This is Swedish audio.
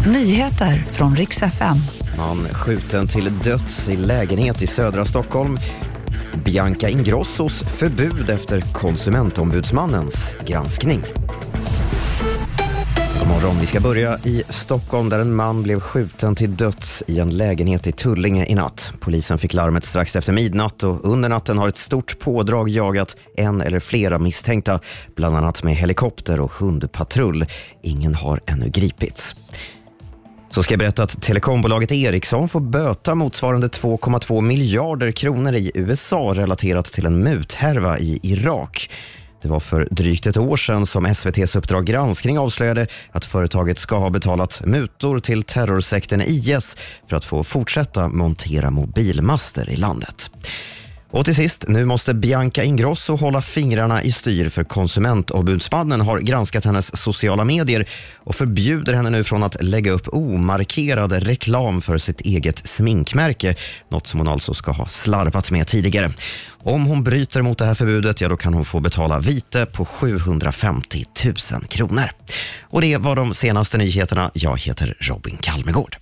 Nyheter från riks FM. Man skjuten till döds i lägenhet i södra Stockholm. Bianca Ingrossos förbud efter konsumentombudsmannens granskning. Morgon. Vi ska börja i Stockholm där en man blev skjuten till döds i en lägenhet i Tullinge i natt. Polisen fick larmet strax efter midnatt och under natten har ett stort pådrag jagat en eller flera misstänkta, bland annat med helikopter och hundpatrull. Ingen har ännu gripits. Så ska jag berätta att telekombolaget Ericsson får böta motsvarande 2,2 miljarder kronor i USA relaterat till en muthärva i Irak. Det var för drygt ett år sedan som SVTs Uppdrag granskning avslöjade att företaget ska ha betalat mutor till terrorsekten IS för att få fortsätta montera mobilmaster i landet. Och till sist, nu måste Bianca Ingrosso hålla fingrarna i styr för konsumentombudsmannen har granskat hennes sociala medier och förbjuder henne nu från att lägga upp omarkerad reklam för sitt eget sminkmärke, något som hon alltså ska ha slarvat med tidigare. Om hon bryter mot det här förbudet, ja då kan hon få betala vite på 750 000 kronor. Och det var de senaste nyheterna. Jag heter Robin Kalmegård.